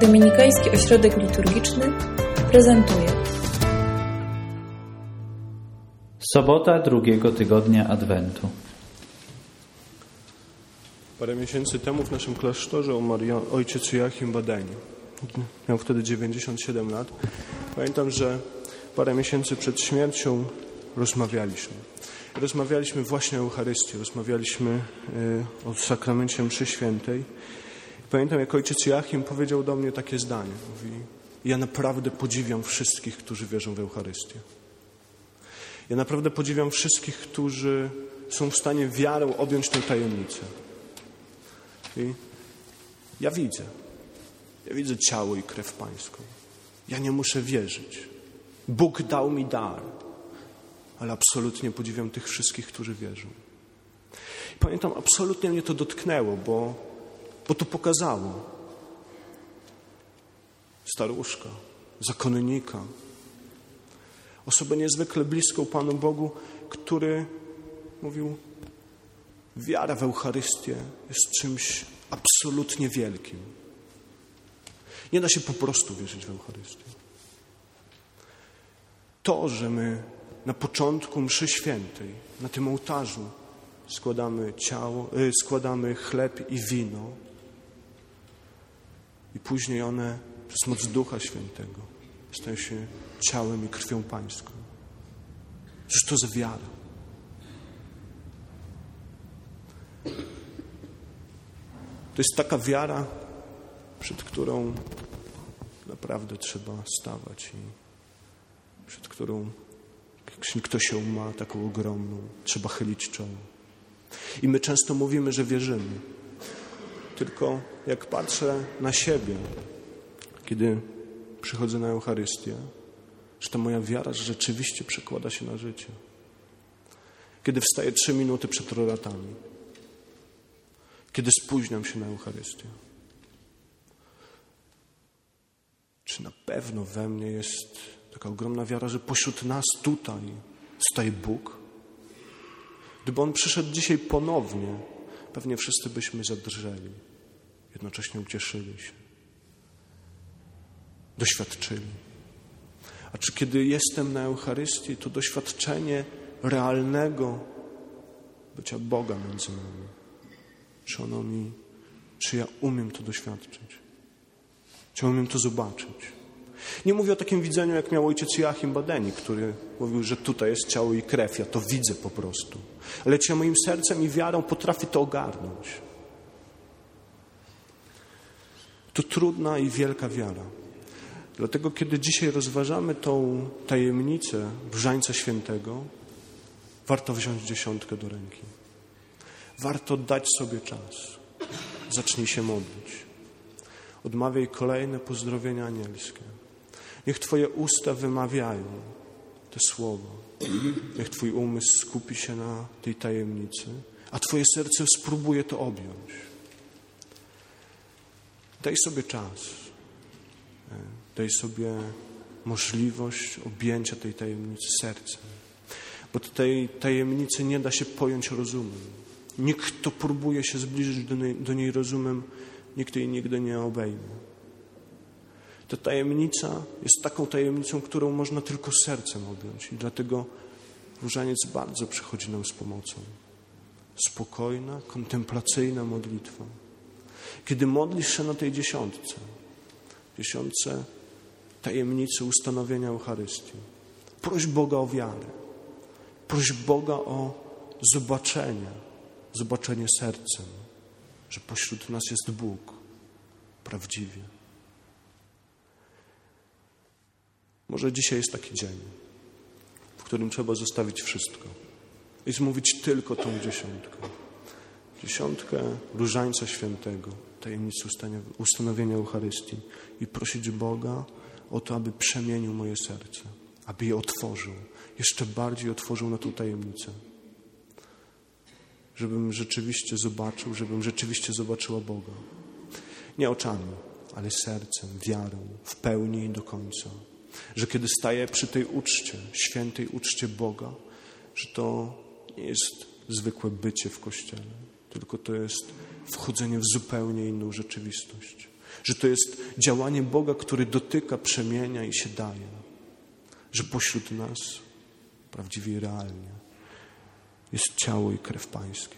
Dominikański Ośrodek Liturgiczny prezentuje Sobota drugiego tygodnia Adwentu. Parę miesięcy temu w naszym klasztorze umarł ojciec Joachim Badeni. Miał wtedy 97 lat. Pamiętam, że parę miesięcy przed śmiercią rozmawialiśmy. Rozmawialiśmy właśnie o Eucharystii, rozmawialiśmy y, o sakramencie mszy świętej. Pamiętam, jak ojciec Joachim powiedział do mnie takie zdanie. Mówi, ja naprawdę podziwiam wszystkich, którzy wierzą w Eucharystię. Ja naprawdę podziwiam wszystkich, którzy są w stanie wiarą objąć tę tajemnicę. I ja widzę. Ja widzę ciało i krew pańską. Ja nie muszę wierzyć. Bóg dał mi dar, ale absolutnie podziwiam tych wszystkich, którzy wierzą. Pamiętam, absolutnie mnie to dotknęło, bo, bo to pokazało staruszka, zakonnika, osobę niezwykle bliską Panu Bogu, który mówił: Wiara w Eucharystię jest czymś absolutnie wielkim. Nie da się po prostu wierzyć w Eucharystię. To, że my na początku mszy świętej, na tym ołtarzu składamy ciało, y, składamy chleb i wino i później one przez moc Ducha Świętego stają się ciałem i krwią Pańską. Cóż to za wiara? To jest taka wiara, przed którą naprawdę trzeba stawać i przed którą, jak ktoś ją ma, taką ogromną, trzeba chylić czoło. I my często mówimy, że wierzymy. Tylko jak patrzę na siebie, kiedy przychodzę na Eucharystię, że ta moja wiara rzeczywiście przekłada się na życie. Kiedy wstaję trzy minuty przed roratami, kiedy spóźniam się na Eucharystię. Czy na pewno we mnie jest taka ogromna wiara, że pośród nas tutaj staje Bóg? Gdyby On przyszedł dzisiaj ponownie, pewnie wszyscy byśmy zadrżeli, jednocześnie ucieszyli się, doświadczyli. A czy kiedy jestem na Eucharystii, to doświadczenie realnego bycia Boga między nami? Czy ono mi, czy ja umiem to doświadczyć? Czy umiem to zobaczyć? Nie mówię o takim widzeniu, jak miał ojciec Joachim Badeni, który mówił, że tutaj jest ciało i krew, ja to widzę po prostu. Ale czy ja moim sercem i wiarą potrafię to ogarnąć? To trudna i wielka wiara. Dlatego, kiedy dzisiaj rozważamy tą tajemnicę Różańca Świętego, warto wziąć dziesiątkę do ręki. Warto dać sobie czas. Zacznij się modlić. Odmawiaj kolejne pozdrowienia anielskie. Niech Twoje usta wymawiają te słowa. Niech Twój umysł skupi się na tej tajemnicy, a Twoje serce spróbuje to objąć. Daj sobie czas. Daj sobie możliwość objęcia tej tajemnicy sercem. Bo tej tajemnicy nie da się pojąć rozumem. Nikt, kto próbuje się zbliżyć do niej, do niej rozumem, nikt jej nigdy nie obejmie. Ta tajemnica jest taką tajemnicą, którą można tylko sercem objąć. I dlatego różaniec bardzo przychodzi nam z pomocą. Spokojna, kontemplacyjna modlitwa. Kiedy modlisz się na tej dziesiątce, dziesiątce tajemnicy ustanowienia Eucharystii, proś Boga o wiarę. Proś Boga o zobaczenie, zobaczenie sercem, że pośród nas jest Bóg prawdziwie. Może dzisiaj jest taki dzień, w którym trzeba zostawić wszystko i zmówić tylko tą dziesiątkę. Dziesiątkę Różańca Świętego, tajemnicy ustanowienia Eucharystii i prosić Boga o to, aby przemienił moje serce, aby je otworzył, jeszcze bardziej otworzył na tą tajemnicę. Żebym rzeczywiście zobaczył, żebym rzeczywiście zobaczyła Boga. Nie oczami, ale sercem, wiarą, w pełni i do końca. Że kiedy staję przy tej uczcie, świętej uczcie Boga, że to nie jest zwykłe bycie w kościele, tylko to jest wchodzenie w zupełnie inną rzeczywistość. Że to jest działanie Boga, który dotyka, przemienia i się daje. Że pośród nas, prawdziwie i realnie, jest ciało i krew Pańskie.